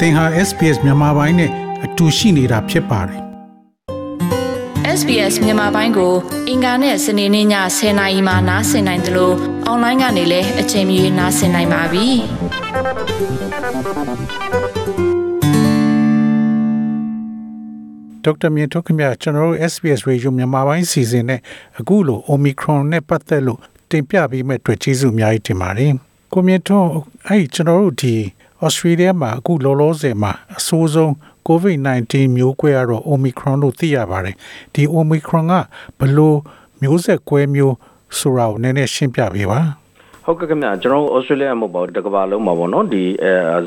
သင်ဟာ SPS မြန်မာပိုင်းနဲ့အတူရှိနေတာဖြစ်ပါတယ် SBS မြန်မာပိုင်းကို အင်ကာနဲ့စနေနေ့ည10:00နာရီမှနားဆင်နိုင်တယ်လို့အွန်လိုင်းကနေလည်းအချိန်မီနားဆင်နိုင်ပါပြီ။ဒေါက်တာမြင့်ထုတ်ခင်ဗျာကျွန်တော်တို့ SBS Radio မြန်မာပိုင်းစီစဉ်နဲ့အခုလို Omicron နဲ့ပတ်သက်လို့တင်ပြပေးမဲ့အတွက်ကျေးဇူးအများကြီးတင်ပါတယ်ကိုမြင့်ထွန်းအဲ့ဒီကျွန်တော်တို့ဒီ Australia မှာအခုလောလောဆယ်မှာအဆိုးဆုံး COVID-19 မျိုးကွဲကတော့ Omicron လို့သိရပါတယ်ဒီ Omicron ကဘယ်လိုမျိုးဆက်ကွဲမျိုးဆိုတာကိုနည်းနည်းရှင်းပြပေးပါ ဟုတ်ကဲ့ခင်ဗျာကျွန်တော်တို့ Australia မှာပေါ့တကဘာလုံးမှာပေါ့နော်ဒီ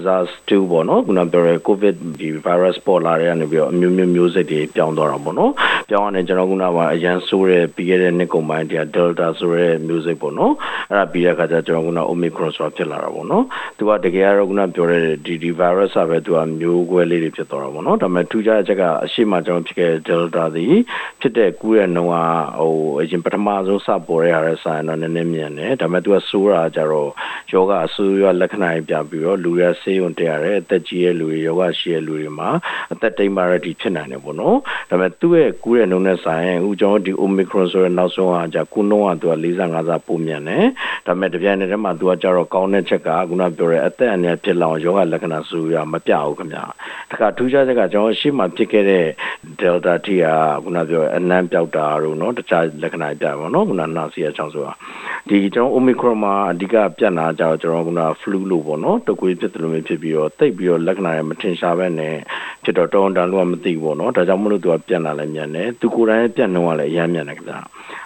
SARS-2 ပေါ့နော်ခုနပြောရဲ COVID ဒီ virus ပေါ်လာတဲ့ကနေပြီးတော့အမျိုးမျိုးမျိုးစိတ်တွေပြောင်းသွားတာပေါ့နော်ပြောင်းရတဲ့ကျွန်တော်ခုနကအရန်ဆိုးတဲ့ပြီးခဲ့တဲ့နှစ်ကုန်ပိုင်းတည်း Delta ဆိုတဲ့မျိုးစိတ်ပေါ့နော်အဲ့ဒါပြီးတဲ့အခါကျကျွန်တော်ခုန Omicron ဆိုတာဖြစ်လာတာပေါ့နော်သူကတကယ်ကတော့ခုနပြောတဲ့ဒီဒီ virus ကပဲသူကမျိုးကွဲလေးတွေဖြစ်သွားတာပေါ့နော်ဒါပေမဲ့ထူးခြားတဲ့အချက်ကအရှိမကျွန်တော်ဖြစ်ခဲ့တဲ့ Delta သည်ဖြစ်တဲ့ကူးတဲ့နှုန်းကဟိုအရင်ပထမဆုံးစပေါ်ရတဲ့ဆိုင်တော့နည်းနည်းမြန်တယ်ဒါပေမဲ့သူကဆိုးတာကြတော့ယောဂအဆူရလက္ခဏာတွေပြပြီးတော့လူရဆေးရုံတက်ရတယ်အသက်ကြီးရဲ့လူတွေယောဂရှိတဲ့လူတွေမှာအသက်တိမ်မာရတီဖြစ်နိုင်တယ်ပေါ့နော်ဒါပေမဲ့သူ့ရဲ့ကူးတဲ့နှုန်းနဲ့ဆိုင်အခုကျွန်တော်ဒီ Omicron ဆိုတဲ့နောက်ဆုံးကじゃကူးနှုန်းကသူက45ဆပိုမြန်တယ်ဒါပေမဲ့တပြိုင်နက်တည်းမှာသူကကြတော့ကောင်းတဲ့ချက်ကခုနပြောတဲ့အသက်အန္တရာယ်ဖြစ်လောင်ယောဂလက္ခဏာဆူရမပြဘူးခင်ဗျာ တခါထူးခြားချက်ကကျွန်တော်ရှေ့မှာဖြစ်ခဲ့တဲ့ Delta T ကခုနပြောအနံ့ပြောက်တာတို့เนาะတခြားလက္ခဏာပြပါတော့ခုနနာစီရချောင်းဆိုတာဒီကျွန်တော် Omicron မှာအဓိကပြတ်နာကြတော့ကျွန်တော်က flu လို့ပေါ့နော်တကွေးဖြစ်တယ်လို့မျိုးဖြစ်ပြီးတော့တိတ်ပြီးတော့လက္ခဏာတွေမထင်ရှားပဲနဲ့ ဖြစ်တော့တော်တော်လုံးဝမသိဘူးပေါ့နော်ဒါကြောင့်မလို့သူကပြန်လာလဲမြန်တယ်သူကိုယ်တိုင်ပြန်နှုံးကလည်းအရမ်းမြန်တယ်ခင်ဗျာ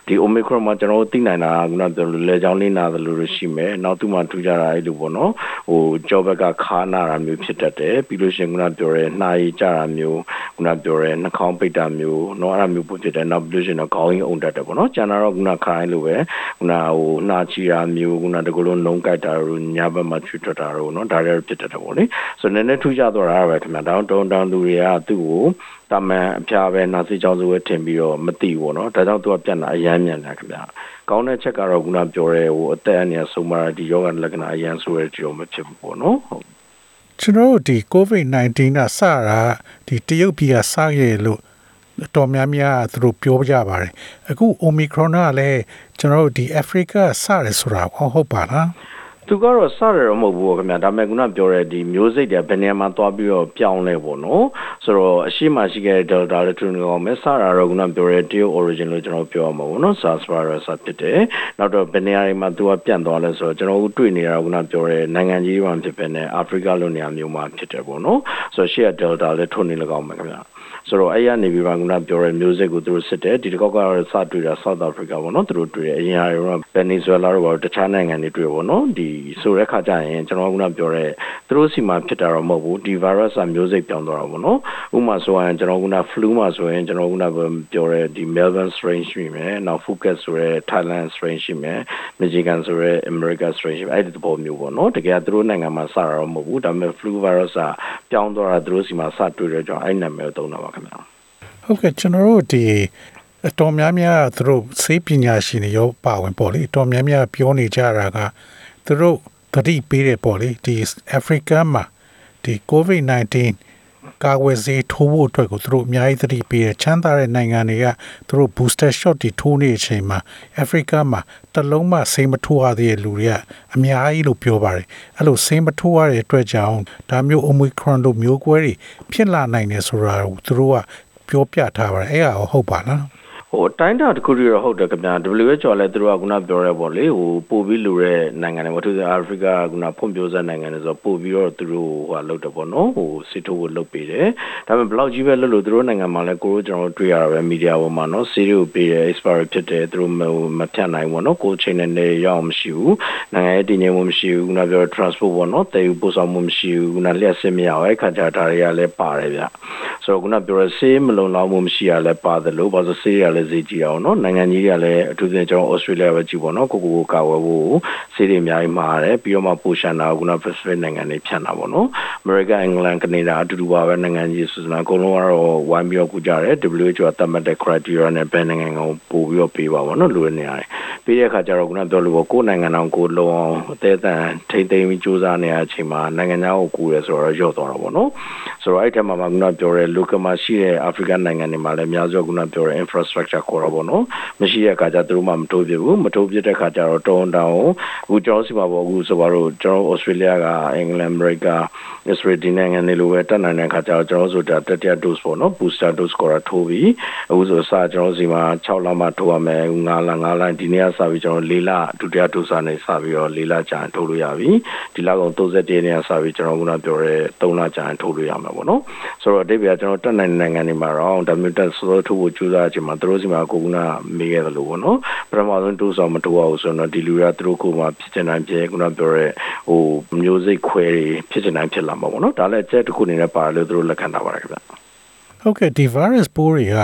ဒီ Omicron မှာကျွန်တော်တို့သိနိုင်တာကကျွန်တော်တို့လေကြောင်းလေးနာတယ်လို့ရှိမယ်နောက်သူ့မှာထူးခြားတာအဲ့လိုပေါ့နော်ဟိုကြောဘက်ကခါနာတာမျိုးဖြစ်တတ်တယ်ပြီးလို့ရှိရင်ကျွန်တော်ပြောရဲနှာရည်ကျတာမျိုးကျွန်တော်ပြောရဲနှာခေါင်းပိတ်တာမျိုးနော်အဲ့ဒါမျိုးပို့ဖြစ်တယ်နောက်ပြီးလို့ရှိရင်တော့ခေါင်းရင်းအုံတတ်တယ်ပေါ့နော်ကျန်တာတော့ကျွန်တော်ခိုင်းလို့ပဲကျွန်တော်ဟိုနှာချီတာမျိုးကျွန်တော်တကယ်လို့နှုံးကြိုက်တာတို့ညဘက်မှာချွတ်ထွက်တာတို့နော်ဒါတွေဖြစ်တတ်တယ်ပေါ့လေဆိုတော့နည်းနည်းထူးခြားသွားတာပဲခင်ဗျာတောင်းတောင်းလူတွေကသူ့ကိုတာမန်အဖျားပဲနာစီကြောင်းစိုးပဲထင်ပြီးတော့မသိဘူးပေါ့နော်ဒါကြောင့်သူကပြန်လာအရန်မြန်လာခင်ဗျကောင်းတဲ့ချက်ကတော့ခုနပြောတဲ့ဟိုအသက်အန္တရာယ်ဆုံးပါဒီယောဂလက္ခဏာအရန်ဆိုတဲ့ကြောင့်မဖြစ်ဘူးပေါ့နော်ဟုတ်ကျွန်တော်တို့ဒီ COVID-19 ကစတာဒီတရုတ်ပြည်ကစခဲ့လို့တော်များများသူတို့ပြောကြပါတယ်အခု Omicron ကလည်းကျွန်တော်တို့ဒီ Africa စတယ်ဆိုတာဟုတ်ပါလား သူကတော့စရတော့မဟုတ်ဘူးခင်ဗျာဒါပေမဲ့ခုနပြောတဲ့ဒီမျိုးစိတ်တွေဘယ်နေရာမှာသွားပြီးတော့ပြောင်းလဲပေါ့နော်ဆိုတော့အရှိမရှိခဲ့တဲ့ Delta လည်းထူးနေအောင်မဲ့စရတော့ခုနပြောတဲ့ Teo origin လို့ကျွန်တော်ပြောရမှာပေါ့နော် SARS virus ဖြစ်တယ်နောက်တော့ဘယ်နေရာတွေမှာသူကပြန့်သွားလဲဆိုတော့ကျွန်တော်တို့တွေ့နေတာခုနပြောတဲ့နိုင်ငံကြီးမှာဖြစ်ပဲနဲ့ Africa လို့နေရာမျိုးမှာဖြစ်တယ်ပေါ့နော်ဆိုတော့ရှေ့က Delta လည်းထွန်းနေလကောင်းမယ်ခင်ဗျာဆိုတော့အဲ့ရနေပြီးမှခုနပြောတဲ့ music ကိုသူတို့စစ်တယ်ဒီတစ်ခေါက်ကတော့စတွေ့တာ South Africa ပေါ့နော်သူတို့တွေ့တယ်အရင်အရော Venezuela တို့ဘာတခြားနိုင်ငံတွေတွေ့ပေါ့နော်ဒီဆိုတဲ့ခါကျရင်ကျွန်တော်ကပြောတဲ့သူတို့စီမှာဖြစ်တာတော့မဟုတ်ဘူးဒီ virus ကမျိုးစိတ်ပြောင်းသွားတာပေါ့နော်ဥပမာဆိုရင်ကျွန်တော်က flu မှာဆိုရင်ကျွန်တော်ကပြောတဲ့ဒီ Melbourne strain ရှိမယ်နောက် Phuket ဆိုတဲ့ Thailand strain ရှိမယ် Michigan ဆိုတဲ့ America strain ရှိမယ်အဲ့ဒီသဘောမျိုးပေါ့နော်တကယ်သူတို့နိုင်ငံမှာစတာတော့မဟုတ်ဘူးဒါပေမဲ့ flu virus ကပြောင်းသွားတာသူတို့စီမှာစတွေ့တဲ့ကြောင့်အဲ့နာမည်ကိုသုံးတာပါခင်ဗျာဟုတ်ကဲ့ကျွန်တော်တို့ဒီအတော်များများသူတို့စေပညာရှင်တွေရောပါဝင်ပေါ့လေအတော်များများပြောနေကြတာက သူတို့တတိပေးတယ်ပေါ့လေဒီ Africa မှာဒီ COVID-19 ကာကွယ်ဆေးထိုးဖို့အတွက်ကိုသူတို့အများကြီးသတိပေးတယ်ချမ်းသာတဲ့နိုင်ငံတွေကသူတို့ booster shot တွေထိုးနေတဲ့အချိန်မှာ Africa မှာတလုံးမှဆေးမထိုးရသေးတဲ့လူတွေကအများကြီးလို့ပြောပါတယ်အဲ့လိုဆေးမထိုးရတဲ့အတွက်ကြောင့်ဒါမျိုး Omicron တို့မျိုးကွဲတွေဖြစ်လာနိုင်တယ်ဆိုတာကိုသူတို့ကပြောပြထားပါတယ်အဲ့ဒါဟုတ်ပါလား ဟိုတိုင်းတာတစ်ခုတည်းတော့ဟုတ်တယ်ခင်ဗျာ WHO လည်းသူတို့ကခုနပြောရဲပေါ့လေဟိုပို့ပြီးလူတဲ့နိုင်ငံတွေဘာလို့လဲအာဖရိကခုနဖွံ့ဖြိုးဆဲနိုင်ငံတွေဆိုပို့ပြီးတော့သူတို့ဟိုလုပ်တယ်ပေါ့နော်ဟိုစစ်ထိုးကိုလုပ်ပေးတယ်ဒါပေမဲ့ဘလောက်ကြီးပဲလုပ်လို့သူတို့နိုင်ငံမှာလည်းကိုတို့ကျွန်တော်တွေ့ရတာပဲမီဒီယာပေါ်မှာနော်စီးရီကိုပေးတယ် expiry ဖြစ်တယ်သူတို့မဖြတ်နိုင်ဘူးနော်ကိုချိန်နဲ့နေရအောင်မရှိဘူးနိုင်ငံရဲ့တည်ငြိမ်မှုမရှိဘူးခုနပြော transport ပေါ့နော်တည်ယူပို့ဆောင်မှုမရှိဘူးခုနလျှက်စစ်မရအောင်အဲ့ခါကျဒါတွေကလည်းပါတယ်ဗျဆိုတော့ခုနပြောရဆေးမလုံလောက်မှုမရှိရလဲပါတယ်လို့ဘာလို့ဆေးရလဲဈေးကြီးအောင်နော်နိုင်ငံကြီးတွေကလည်းအထူးသဖြင့်ကျွန်တော်ဩစတြေးလျပဲကြည့်ပေါ့နော်ကိုကိုကိုကာဝယ်ဖို့ဆေးတွေအများကြီးမှာတယ်ပြီးတော့မှပိုရှန်တာခုန Pacific နိုင်ငံတွေဖြန့်တာပေါ့နော် America England Canada အတူတူပါပဲနိုင်ငံကြီးဆိုစနာအကုန်လုံးကတော့ဝိုင်းပြီးတော့ကူကြတယ် WHO ကသတ်မှတ်တဲ့ criteria နဲ့ဘယ်နိုင်ငံကိုပို့ပြီးတော့ပေးပါပေါ့နော်လူတွေနေရတယ်ပြီးတဲ့အခါကျတော့ခုနပြောလို့ပေါ့ကိုယ်နိုင်ငံတော်ကိုလုံအောင်အသေးအံထိမ့်သိမ်းပြီးစူးစမ်းနေတဲ့အချိန်မှာနိုင်ငံသားကိုကူရဲဆိုတော့ရော့သွားတော့ဗောနော်ဆိုတော့အဲ့ထက်မှာခုနပြောတဲ့ local မှာရှိတဲ့ African နိုင်ငံတွေမှာလည်းအများစုခုနပြောတဲ့ infrastructure ခေါ်တော့ဗောနော်မရှိတဲ့အခါကျသူတို့မှမတိုးပြဘူးမတိုးပြတဲ့အခါကျတော့တောင်းတောင်းအခုကျွန်တော်စီမှာပေါ့အခုဆိုပါတော့ကျွန်တော် Australia ကအင်္ဂလန် America Israel ဒီနိုင်ငံတွေလိုပဲတက်နိုင်တဲ့အခါကျတော့ကျွန်တော်ဆိုတာတတိယ dose ပေါ့နော် booster dose ခေါ်တာထိုးပြီးအခုဆိုစကျွန်တော်စီမှာ6လမှထိုးရမယ်9လ9လဒီနေ့ကစပြီးကျွန်တော်4လဒုတိယ dose နဲ့စပြီးတော့4လကြာထိုးလို့ရပြီဒီလကောင်31ရက်နေ့ကစပြီးကျွန်တော်ခုနပြောတဲ့3လကြာထိုးလို့ရမှာပေါ့နော်ဆိုတော့အတိတ်ကကျွန်တော်တက်နိုင်နိုင်ငံတွေမှာတော့ WTS ဆိုထိုးဖို့ကြိုးစားခြင်းမှာသူတို့စီမှာကိုကနာမေးခဲ့တယ်လို့ပေါ့နော်ပထမဆုံး dose မထိုးအောင်ဆိုတော့ဒီလူရသူတို့ကိုမှဖြစ်ချင်တိုင်းဖြစ်ခုနပြောတဲ့ဟိုမျိုးစိတ်ခွဲတွေဖြစ်ချင်တိုင်းဖြစ်လာမှာပေါ့နော်ဒါလည်းအချက်တစ်ခုအနေနဲ့ပါလို့သူတို့လက်ခံထားပါတယ်ခင်ဗျဟုတ်ကဲ့ဒီ virus ပိုးတွေက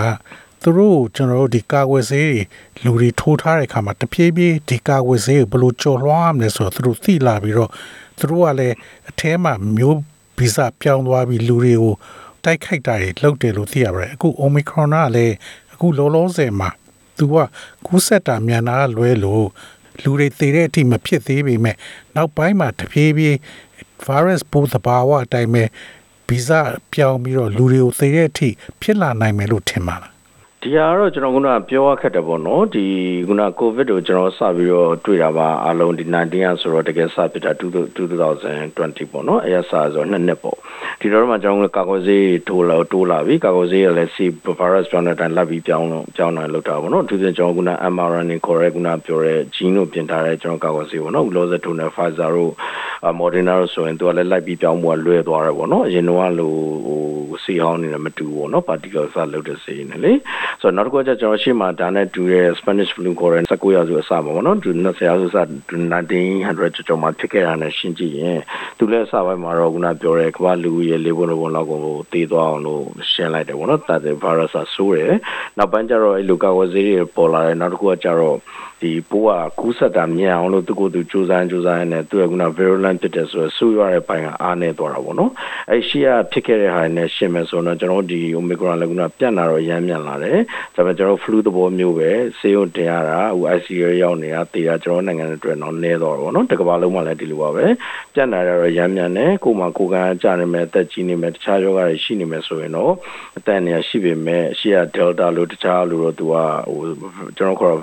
သူတို့ကျွန်တော်တို့ဒီကာကွယ်ဆေးတွေလူတွေထိုးထားတဲ့အခါမှာတဖြည်းဖြည်းဒီကာကွယ်ဆေးကိုဘယ်လိုကြော်လွှားရမလဲဆိုတော့သူတို့သိလာပြီးတော့သူတို့ကလည်းအထဲမှာမျိုးဗီဇပြောင်းသွားပြီးလူတွေကိုတိုက်ခိုက်တာတွေလုပ်တယ်လို့သိရပါတယ်အခု Omicron ကလည်း အခုလောလောဆယ်မှာသူကကူးဆက်တာမြန်တာလွဲလို့လူတွေသေတဲ့အထိမဖြစ်သေးပေမဲ့နောက်ပိုင်းမှာတဖြည်းဖြည်း virus ပိုးသဘာဝအတိုင်းပဲဗီဇပြောင်းပြီးတော့လူတွေကိုသေတဲ့အထိဖြစ်လာနိုင်မယ်လို့ထင်ပါလား ဒီဟာတော့ကျွန်တော်ကပြောရခက်တယ်ပေါ့နော်ဒီခုနကိုဗစ်ကိုကျွန်တော်စပြီးတော့တွေ့တာပါအလုံးဒီ19ရဆိုတော့တကယ်စဖြစ်တာ2020ပေါ့နော်အဲရစဆိုနှစ်နှစ်ပေါ့ဒီတော့မှကျွန်တော်ကာကွယ်ဆေးထိုးလာတိုးလာပြီကာကွယ်ဆေးရလည်း C virus ပြောင်းတဲ့တိုင်းလက်ပြီးပြောင်းလို့ပြောင်းနိုင်လောက်တာပေါ့နော်သူစဉ်ကျွန်တော်က mRNA correct ကပြောရဲ gene ကိုပြင်ထားတဲ့ကျွန်တော်ကာကွယ်ဆေးပေါ့နော်လောစထိုးနေ Pfizer တို့ Moderna တို့ဆိုရင်သူကလည်းလိုက်ပြီးပြောင်းမှုကလွဲသွားတယ်ပေါ့နော်အရင်တော့လို့ဟိုဆေးဟောင်းနေတယ်မတူဘူးပေါ့နော် particle စလုပ်တဲ့ဆေးနေလေဆိုတော့နောက်တစ်ခုကကျွန်တော်ရှေ့မှာဒါနဲ့တူတဲ့ Spanish flu ခေါ်တဲ့19ရာစုအစပါပေါ့နော်သူ20ရာစုအစ1900ကျော်ကျော်မှာဖြစ်ခဲ့တာနဲ့ရှင်းကြည့်ရင်သူလည်းအစပိုင်းမှာတော့ခုနပြောတဲ့ကမ္ဘာလူကြီးရဲ့လေးပုံလုံးလောက်ကိုတည်သွားအောင်လို့ရှင်းလိုက်တယ်ပေါ့နော်တာတဲ့ virus ဆိုးတယ်နောက်ပိုင်းကျတော့အဲ့လိုကာဝဆေးတွေပေါ်လာတယ်နောက်တစ်ခုကကျတော့ဒီပိုးကကူးဆက်တာမြန်အောင်လို့သူကိုယ်သူစူးစမ်းစူးစမ်းနေသူကက virulent ဖြစ်တယ်ဆိုတော့ဆူရတဲ့ပိုင်းကအားနေသွားတာပေါ့နော်အဲ့ရှိရဖြစ်ခဲ့တဲ့ဟာနဲ့ရှင်းမယ်ဆိုတော့ကျွန်တော်ဒီ omicron လည်းကပြန့်လာတော့ရမ်းမြန်လာတယ်ဒါပေမဲ့ကျွန်တော် flu သဘောမျိုးပဲဆေးရုံတင်ရတာဟို ICU ရောက်နေတာတေးတာကျွန်တော်နိုင်ငံအတွက်တော့နည်းတော့ပေါ့နော်တကဘာလုံးမှလည်းဒီလိုပါပဲပြန့်လာတော့ရမ်းမြန်တယ်ကိုမှကိုကန်ကြနေမယ်အသက်ကြီးနေမယ်တခြားယောဂတွေရှိနေမယ်ဆိုရင်တော့အသက်နေရရှိပေမဲ့ရှေ့က delta လို့တခြားလို့တော့သူကဟိုကျွန်တော်ခေါ်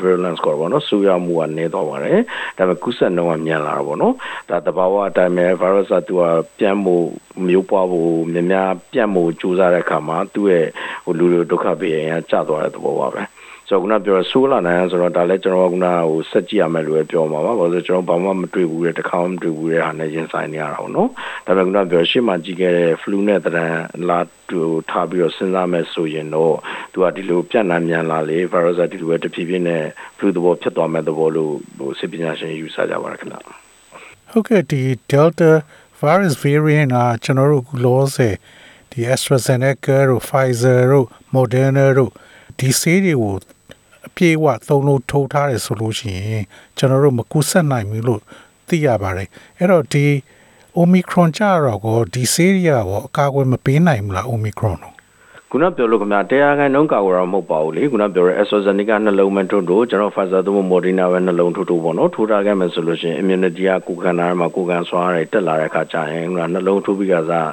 virulence ခေါ်ပါတော့ဆူရမှုကနေတော့ပါတယ်ဒါပေမဲ့ကုသနှုန်းကမြန်လာတာပေါ့နော်ဒါတဘာဝအတိုင်းပဲ virus ကသူကပြန်မှုမျိုးပွားဖို့များများပြန့်မှုကြိုးစားတဲ့အခါမှာသူ့ရဲ့ဟိုလူတွေဒုက္ခပေးရင်ကျသွားတဲ့သဘောပါပဲဆိုတော့ခုနပြောဆိုးလာနိုင်ဆိုတော့ဒါလည်းကျွန်တော်ကခုနဟိုဆက်ကြည့်ရမယ်လို့ပြောမှာပါဘာလို့ကျွန်တော်ဘာမှမတွေ့ဘူးတဲ့တခါမှမတွေ့ဘူးတဲ့ဟာနဲ့ရင်ဆိုင်နေရတာပေါ့နော်ဒါပေမဲ့ခုနပြောရှေ့မှာကြည့်ခဲ့တဲ့ flu နဲ့တရံလာတူထားပြီးတော့စဉ်းစားမယ်ဆိုရင်တော့သူကဒီလိုပြန့်နှံ့မြန်လာလေ virus ဒီလိုပဲတဖြည်းဖြည်းနဲ့ flu သဘောဖြစ်သွားမယ်သဘောလို့ဟိုစစ်ပညာရှင်ယူဆကြပါရခင်ဗျဟုတ်ကဲ့ဒီ delta virus variant ကကျွန်တော်တို့လောဆယ် ဒီ AstraZeneca တို့ Pfizer တို့ Moderna တို့ဒီဆေးတွေကိုအပြည့်အဝသုံးလို့ထိုးထားတယ်ဆိုလို့ရှိရင်ကျွန်တော်တို့မကူးဆက်နိုင်ဘူးလို့သိရပါတယ်အဲ့တော့ဒီ Omicron ကြတော့ကိုဒီဆေးရီယာကိုအကာအကွယ်မပေးနိုင်ဘူးလား Omicron ကို ခုနပြောလို့ခင်ဗျာတရားခိုင်နှုန်းကာကွယ်တော့မဟုတ်ပါဘူးလေခုနပြောရဲ AstraZeneca နှလုံးမထိုးတို့ကျွန်တော် Pfizer သို့မဟုတ် Moderna ပဲနှလုံးထိုးထိုးပေါ့နော်ထိုးထားခဲ့မယ်ဆိုလို့ရှိရင် immunity ကကိုယ်ခန္ဓာမှာကိုယ်ခံစွမ်းရည်တက်လာတဲ့အခါကျရင်ခုနနှလုံးထိုးပြီးကစား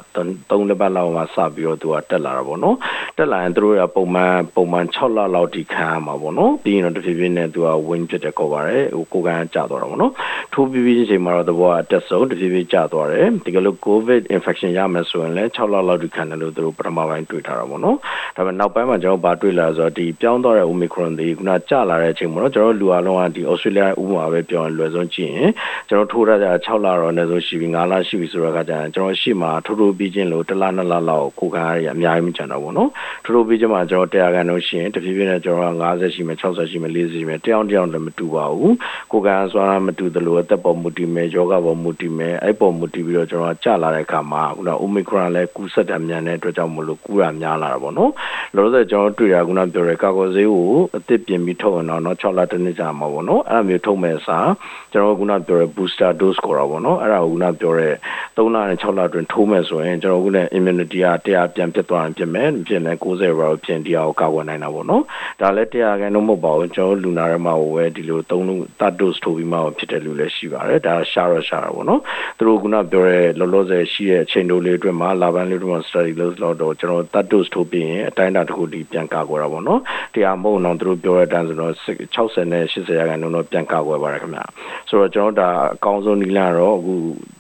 3လက်ပတ်လောက်မှစပြီးတော့သူကတက်လာတာပေါ့နော်တက်လာရင်တို့ရပုံမှန်ပုံမှန်6လလောက်ထိခံရမှာပေါ့နော်ပြီးရင်တော့တဖြည်းဖြည်းနဲ့သူက win ဖြစ်တဲ့ကောပါတယ်ဟိုကိုယ်ခံကျသွားတာပေါ့နော်ထိုးပြီးပြီးချိန်မှာတော့သဘောအတက်ဆုံးတဖြည်းဖြည်းကျသွားတယ်တကယ်လို့ covid infection ရမယ်ဆိုရင်လည်း6လလောက်ထိခံတယ်လို့သူတို့ပထမပိုင်းတွေ့ထားတာပေါ့နော်နော်ဒါပေမဲ့နောက်ပိုင်းမှာကျွန်တော်ဘာတွေ့လာဆိုတော့ဒီပြောင်းသွားတဲ့ Omicron တွေခုနကျလာတဲ့အချိန်ပေါ့နော်ကျွန်တော်လူအလုံးကဒီ Australia ဥပမာပဲပြောရင်လွယ်ဆုံးကြည့်ရင်ကျွန်တော်ထိုးရကြ6လတော့လည်းဆိုရှိပြီ9လရှိပြီဆိုတော့ကကြရင်ကျွန်တော်ရှိမှာထိုးထိုးပြီးချင်းလို့1လ2လလောက်ကိုခံရရအများကြီးမကျန်တော့ဘူးနော်ထိုးထိုးပြီးချင်းမှာကျွန်တော်100ခန်းလို့ရှိရင်တဖြည်းဖြည်းနဲ့ကျွန်တော်50ရှိမယ်60ရှိမယ်40ရှိမယ်တယောက်တယောက်လည်းမတူပါဘူးကိုခံစွမ်းမတူသလိုအသက်ပေါ်မူတည်မယ်ယောဂပေါ်မူတည်မယ်အဲ့ပေါ်မူတည်ပြီးတော့ကျွန်တော်ကကျလာတဲ့အခါမှာခုန Omicron လည်းကူးစက်တာမြန်တဲ့အတွက်ကြောင့်မလို့ကူးတာများလာတာပေါ့နော်လောလောဆယ်ကျွန်တော်တွေ့ရခုနပြောရဲကာကွယ်ဆေးကိုအသစ်ပြင်ပြီးထုတ်ရင်တော့6လတစ်နှစ်ကြာမှာပေါ့နော်အဲ့ဒါမျိုးထုတ်မဲ့အစားကျွန်တော်ခုနပြောရဲ booster dose ခေါ်တာပေါ့နော်အဲ့ဒါကိုခုနပြောရဲ3လနဲ့6လအတွင်းထိုးမဲ့ဆိုရင်ကျွန်တော်ခုန immunity ကတရားပြန်ဖြစ်သွားရင်ဖြစ်မယ်ဖြစ်လဲ90ရာကိုဖြစ်တရားကိုကာကွယ်နိုင်တာပေါ့နော်ဒါလည်းတရားကန်တော့မဟုတ်ပါဘူးကျွန်တော်လူနာထဲမှာဝယ်ဒီလို3လုံး third dose ထိုးပြီးမှဖြစ်တဲ့လူလည်းရှိပါတယ်ဒါရှာတော့ရှာတာပေါ့နော်သူတို့ခုနပြောရဲလောလောဆယ်ရှိတဲ့အချိန်တိုလေးအတွင်းမှာလာဘန်လေးတို့မှာ study လုပ်လို့တော့ကျွန်တော် third dose ထိုးပြီးရင်အတိုင်းအတာတစ်ခုဒီပြန်ကာကွယ်တာပေါ့နော်တရားမဟုတ်တော့သူတို့ပြောတဲ့အတိုင်းဆိုတော့60နဲ့80ရာခိုင်နှုန်းတော့ပြန်ကာကွယ်ပါတယ်ခင်ဗျဆိုတော့ကျွန်တော်ဒါအကောင်းဆုံးနည်းလမ်းတော့အခု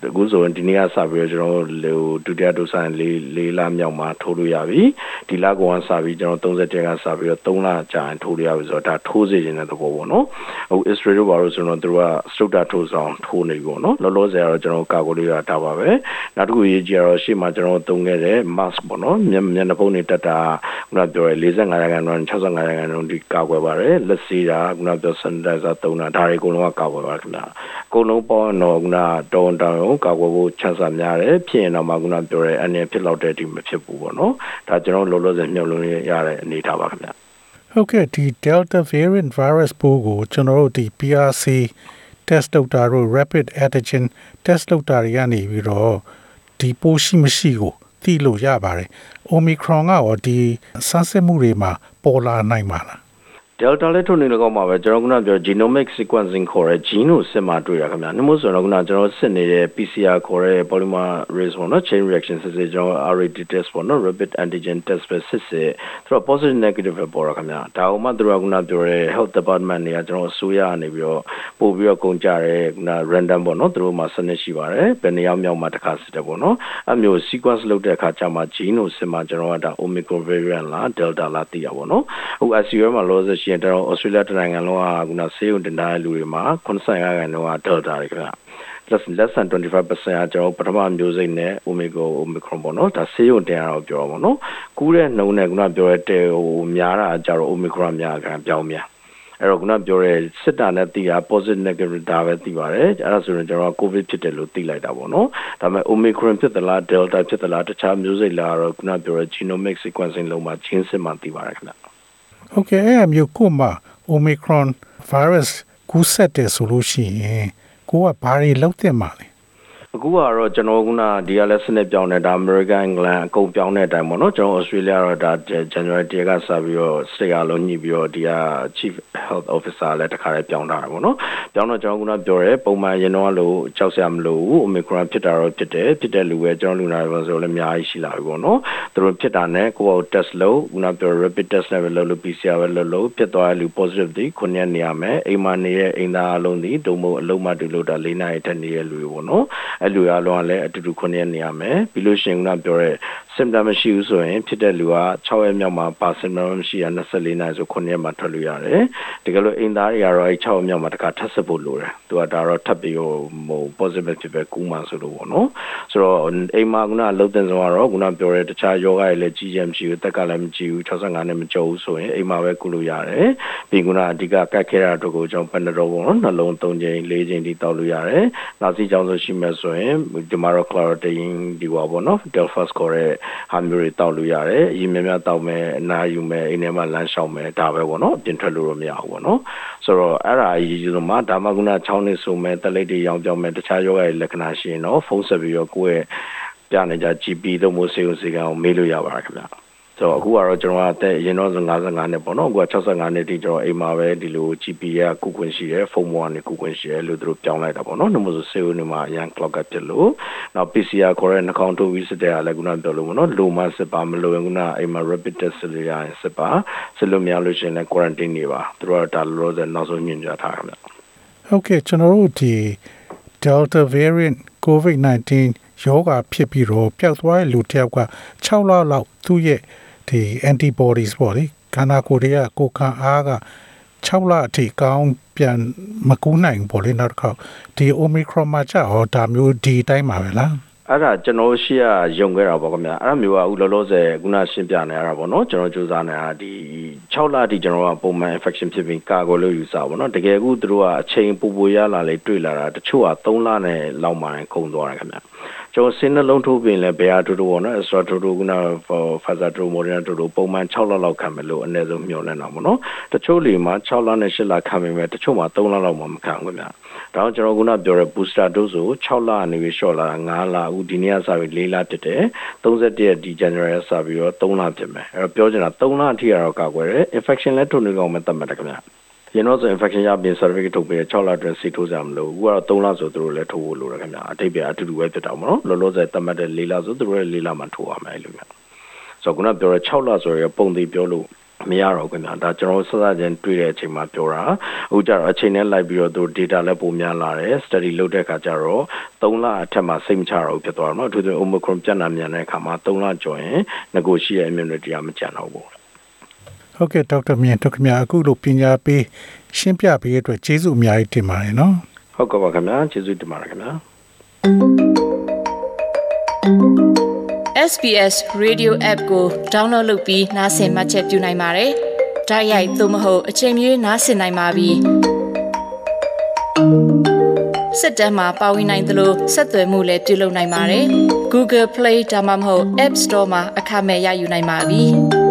အခုဆိုရင်ဒီနေ့ကစပြီးတော့ကျွန်တော်ဒုတိယဒုဆိုင်လေးလေးလမြောက်မှာထိုးလို့ရပြီဒီလကောင်ကစပြီးကျွန်တော်30တက်ကစပြီးတော့3လကြာရင်ထိုးလို့ရပြီဆိုတော့ဒါထိုးစေခြင်းတဲ့သဘောပေါ့နော်အခု Israel တို့ဘာလို့ဆိုတော့သူတို့ကစတုတ္တထိုးဆောင်ထိုးနေပြီပေါ့နော်လောလောဆယ်ကတော့ကျွန်တော်ကာကွယ်လို့ရတာပါပဲနောက်တစ်ခုရေးကြည့်ရတော့ရှေ့မှာကျွန်တော်သုံးခဲ့တဲ့ mask ပေါ့နော်မျက်မျက်နှာဖုံးတွေတက်တာခုနပြောရဲ45ရာခိုင်နှုန်း65ရာခိုင်နှုန်းဒီကာကွယ်ပါတယ်လက်စီတာခုနပြော sanitizer သုံးတာဒါတွေအကုန်လုံးကကာကွယ်ပါခင်ဗျာအကုန်လုံးပေါ့တော့ခုနတောင်းတောင်းကာကွယ်ဖို့ချမ်းသာများတယ်ဖြစ်ရင်တော့မှခုနပြောရဲအနေဖြစ်လောက်တဲ့ဒီမဖြစ်ဘူးပေါ့နော်ဒါကျွန်တော်လောလောဆယ်မြုပ်လို့ရတဲ့အနေထားပါခင်ဗျာဟုတ်ကဲ့ဒီ Delta variant virus ပိုးကိုကျွန်တော်တို့ဒီ PRC test လုပ်တာတို့ rapid antigen test လုပ်တာတွေကနေပြီးတော့ဒီပိုးရှိမရှိကို သိလို့ရပါတယ်။ Omicron ကရောဒီဆန်းစစ်မှုတွေမှာပေါ်လာနိုင်ပါလား Delta လည်းထုတ်နေလကောက်မှာပဲကျွန်တော်ကပြော genomic sequencing ခေါ်တဲ့ gene ကိုစစ်မှတွေ့ရခင်ဗျာ။နှမို့ဆိုတော့ကကျွန်တော်စစ်နေတဲ့ PCR ခေါ်တဲ့ polymerase ပေါ့နော် chain reaction စစ်စစ်ကျွန်တော် RAT test ပေါ့နော် rapid antigen test ပဲစစ်စစ်သူက positive negative ပဲပေါ်ရခင်ဗျာ။ဒါအောင်မှသူကကပြောတဲ့ health department တွေကကျွန်တော်အစိုးရကနေပြီးတော့ပို့ပြီးတော့ကုန်ကြတဲ့က random ပေါ့နော်သူတို့မှာစနစ်ရှိပါတယ်။ဘယ်နေရာမြောက်မှာတစ်ခါစစ်တယ်ပေါ့နော်။အဲမျိုး sequence လုပ်တဲ့အခါကျမှ gene ကိုစစ်မှကျွန်တော်ကဒါ omicron variant လား delta လားသိရပါတော့။အခု ICU မှာလောဆယ်ရှိရင်တော့ Australia တနိုင်ငံလုံးကခုနဆေးရုံတင်ထားတဲ့လူတွေမှာ85ရာခိုင်နှုန်းက Delta တွေခင်ဗျ less less than 25%ကကျွန်တော်ပထမမျိုးစိတ်နဲ့ Omicron Omicron ပေါ့နော်ဒါဆေးရုံတင်ရတော့ပြောပါတော့နော်ကူးတဲ့နှုံနဲ့ခုနပြောတဲ့တဲဟိုများတာကြတော့ Omicron များခံပြောင်းများအဲ့တော့ခုနပြောရဲစစ်တာနဲ့သိတာ positive negative ဒါပဲသိပါတယ်အဲ့ဒါဆိုရင်ကျွန်တော် covid ဖြစ်တယ်လို့သိလိုက်တာပေါ့နော်ဒါပေမဲ့ omicron ဖြစ်သလား delta ဖြစ်သလားတခြားမျိုးစိတ်လားတော့ခုနပြောရဲ genomic sequencing လုံးမှာချင်းစစ်မှသိပါတယ်ခင်ဗျ ဟုတ်ကဲ့အဲ့အမျိုးကိုမှ Omicron virus ကူးစက်တယ်ဆိုလို့ရှိရင်ကိုကဘာတွေလုပ်သင့်မှာလဲ အခုကတော့ ကျွန်တော်ကဒီကလည်း စနစ်ပြောင်းနေတာ American England အကုန်ပြောင်းတဲ့အတိုင်းပေါ့နော် ကျွန်တော် Australia တော့ ဒါ January 1ကစပြီးတော့ state အလုံးညှိပြီးတော့ ဒီက Chief Health Officer လည်း တခါလေးပြောင်းထားတာပေါ့နော် ပြောင်းတော့ ကျွန်တော်ကပြောရဲပုံမှန်ရင်တော့လို့ကြောက်စရာမလိုဘူး Omicron ဖြစ်တာတော့ ဖြစ်တယ် ဖြစ်တဲ့လူပဲ ကျွန်တော်လူနာတွေဆိုလည်း အများကြီးရှိလာပြီပေါ့နော် သူတို့ဖြစ်တာနဲ့ ကိုယ့်ကို test လုပ် ခုနပြော rapid test နဲ့ပဲလုပ်လို့ PCR ပဲလုပ်လို့ဖြစ်သွားတဲ့လူ positive ဒီခုနှစ်နေရမယ် အိမ်မှာနေတဲ့ အိမ်သားအလုံးဒီဒုံမို့အလုံးမတူလို့တာ ၄ နာရီထက်နေတဲ့လူတွေပေါ့နော်အဲ့လူအလုံးကလည်းအတူတူခုနှစ်နေရမယ်ပြီးလို့ရှိရင်ကပြောရဲ symptom မရှိဘူးဆိုရင်ဖြစ်တဲ့လူက6ရက်မြောက်မှာပါ symptom မရှိရ24နာရီဆို9ရက်မှာထွက်လို့ရတယ်တကယ်လို့အိမ်သားတွေကတော့အဲ6ရက်မြောက်မှာတခါထပ်စစ်ဖို့လိုတယ်သူကဒါတော့ထပ်ပြီးဟို positive ဖြစ်ပဲကူးမှဆိုလို့ပေါ့နော်ဆိုတော့အိမ်မှာကလှုပ်တဲ့ဆုံးကတော့ကပြောရဲတခြားယောဂတွေလည်းကြီးချက်မရှိဘူးတက်ကလည်းမကြည့်ဘူး65နဲ့မကြောက်ဘူးဆိုရင်အိမ်မှာပဲကုလို့ရတယ်ပြီးကအဓိကကတ်ခဲတာတို့ကိုကျွန်တော် Panadol ပေါ့နော်နှလုံး3ချိန်4ချိန်ထိတောက်လို့ရတယ်နောက်စီကြောင့်ဆိုရှိမှဆိုရင်ဒီမှာတော့ Claritin ဒီပါပေါ့နော် Delphos ခေါ်တဲ့ဟာမျိုးတွေတောက်လို့ရတယ်အရင်များများတောက်မယ်အနာယူမယ်အိမ်ထဲမှာလမ်းလျှောက်မယ်ဒါပဲပေါ့နော်ပြင်ထွက်လို့တော့မရဘူးပေါ့နော်ဆိုတော့အဲ့ဒါအရေးကြီးဆုံးမှာဒါမှကုနာချောင်းနေဆိုမယ်တက်လိပ်တွေရောင်းပြောင်းမယ်တခြားယောဂရဲ့လက္ခဏာရှိရင်တော့ဖုန်းဆက်ပြီးတော့ကိုယ့်ရဲ့ပြနေကြ GP တို့မျိုးစေုံစေကံကိုမေးလို့ရပါတယ်ခင်ဗျာ ဆိုတော့အခုကတော့ကျွန်တော်ကအသက်ရင်တော့55နှစ်ပေါ့နော်အခုက65နှစ်တိကျွန်တော်အိမ်မှာပဲဒီလို GP ကကုခွင့်ရှိတယ်ဖုန်းပေါ်ကနေကုခွင့်ရှိတယ်လို့သူတို့ပြောင်းလိုက်တာပေါ့နော်နှမို့ဆိုစေဦးနေမှာအရန် clock ကဖြစ်လို့နောက် PCR ခေါ်တဲ့နှာခေါင်းထိုးပြီးစစ်တဲ့အားလည်းခုနပြောလို့ပေါ့နော်လိုမှစစ်ပါမလို့ရင်ခုနအိမ်မှာ rapid test စစ်လို့ရရင်စစ်ပါစစ်လို့မရလို့ရှိရင်လည်း quarantine နေပါသူတို့ကဒါလောလောဆယ်နောက်ဆုံးညွှန်ကြားထားကြတယ်ဟုတ်ကဲ့ကျွန်တော်တို့ဒီ Delta variant COVID-19 ယောဂဖြစ်ပြီးတော့ပျောက်သွားတဲ့လူတစ်ယောက်က6လလောက်သူ့ရဲ့ ဒီ antibodies ပေါ့လေခန္ဓာကိုယ်တွေကကိုခံအားက6လအထိကောင်းပြန်မကူးနိုင်ဘူးပေါ့လေနောက်တစ်ခါဒီ omicron မှာကြာဟောဒါမျိုးဒီတိုင်းပါပဲလားအဲ့ဒါကျွန်တော်ရှိရယုံခဲ့တာပေါ့ခင်ဗျာအဲ့ဒါမျိုးကအခုလောလောဆယ်ခုနရှင်းပြနေရတာပေါ့နော်ကျွန်တော်စူးစမ်းနေတာဒီ6လအထိကျွန်တော်ကပုံမှန် infection ဖြစ်ပြီးကာကွယ်လို့ယူဆပါပေါ့နော်တကယ်အခုသူတို့ကအချိန်ပူပူရလာလေတွေ့လာတာတချို့က3လနဲ့လောက်မှကုန်သွားတယ်ခင်ဗျာ ကျွန်တော်စင်းနှလုံးထိုးပြင်လဲဘယ်ဟာထိုးထိုးပေါ့နော် extra ထိုးထိုးကနာ faza ထိုး modern ထိုးထိုးပုံမှန်6လလောက်ခံမယ်လို့အနည်းဆုံးမျှော်လင့်တာပေါ့နော်တချို့လေမှာ6လနဲ့8လခံမယ်မယ်တချို့မှာ3လလောက်မှမခံဘူးခင်ဗျာဒါတော့ကျွန်တော်ခုနပြောတဲ့ booster dose ကို6လအနေပြီး short လာ9လအခုဒီနေ့ကစပြီး4လဖြစ်တယ်31ရက်ဒီ January စပြီးတော့3လဖြစ်မယ်အဲ့တော့ပြောချင်တာ3လအထိကတော့ကာကွယ်တယ် infection လည်းထုတ်နေကောင်းမှတတ်မှတ်တယ်ခင်ဗျာ ရင်တော့ဆို infection ရပြင် certificate ထုတ်ပြီး6လအတွင်းစီထိုးကြမလို့အခုကတော့3လဆိုသူတို့လည်းထိုးဖို့လိုတယ်ခင်ဗျာအထိပ္ပယ်အတူတူပဲဖြစ်တာပေါ့နော်လောလောဆယ်တတ်မှတ်တဲ့4လဆိုသူတို့လည်း4လမှထိုးရမယ်လို့ခင်ဗျာဆိုတော့ခုနပြောတဲ့6လဆိုရပုံသေးပြောလို့မရတော့ခင်ဗျာဒါကျွန်တော်စစချင်းတွေ့တဲ့အချိန်မှာပြောတာအခုကျတော့အချိန်နဲ့လိုက်ပြီးတော့သူ data လည်းပုံများလာတယ် study လုပ်တဲ့အခါကျတော့3လအထက်မှာစိတ်မချတော့ဘူးဖြစ်သွားတော့เนาะအထူးသဖြင့် omicron ပြန့်နှံ့မြန်တဲ့အခါမှာ3လကျော်ရင်ငကိုရှိရဲ့ immunity ကမကျန်တော့ဘူး ဟုတ်ကဲ့ဒေါက်တာမြင့်တို့ခင်ဗျာအခုလိုပညာပေးရှင်းပြပေးရတဲ့အတွက်ကျေးဇူးအများကြီးတင်ပါတယ်နော်ဟုတ်ကဲ့ပါခင်ဗျာကျေးဇူးတင်ပါတယ်ခင်ဗျာ SBS Radio App ကို download လုပ်ပြီးနားဆင်မှတ်ချက်ပြုနိုင်ပါတယ်။ဒါရိုက်သို့မဟုတ်အချိန်မီနားဆင်နိုင်ပါပြီ။စစ်တမ်းမှာပါဝင်နိုင်သလိုဆက်သွယ်မှုလည်းပြုလုပ်နိုင်ပါတယ်။ Google Play ဒါမှမဟုတ် App Store မှာအခမဲ့ရယူနိုင်ပါပြီ။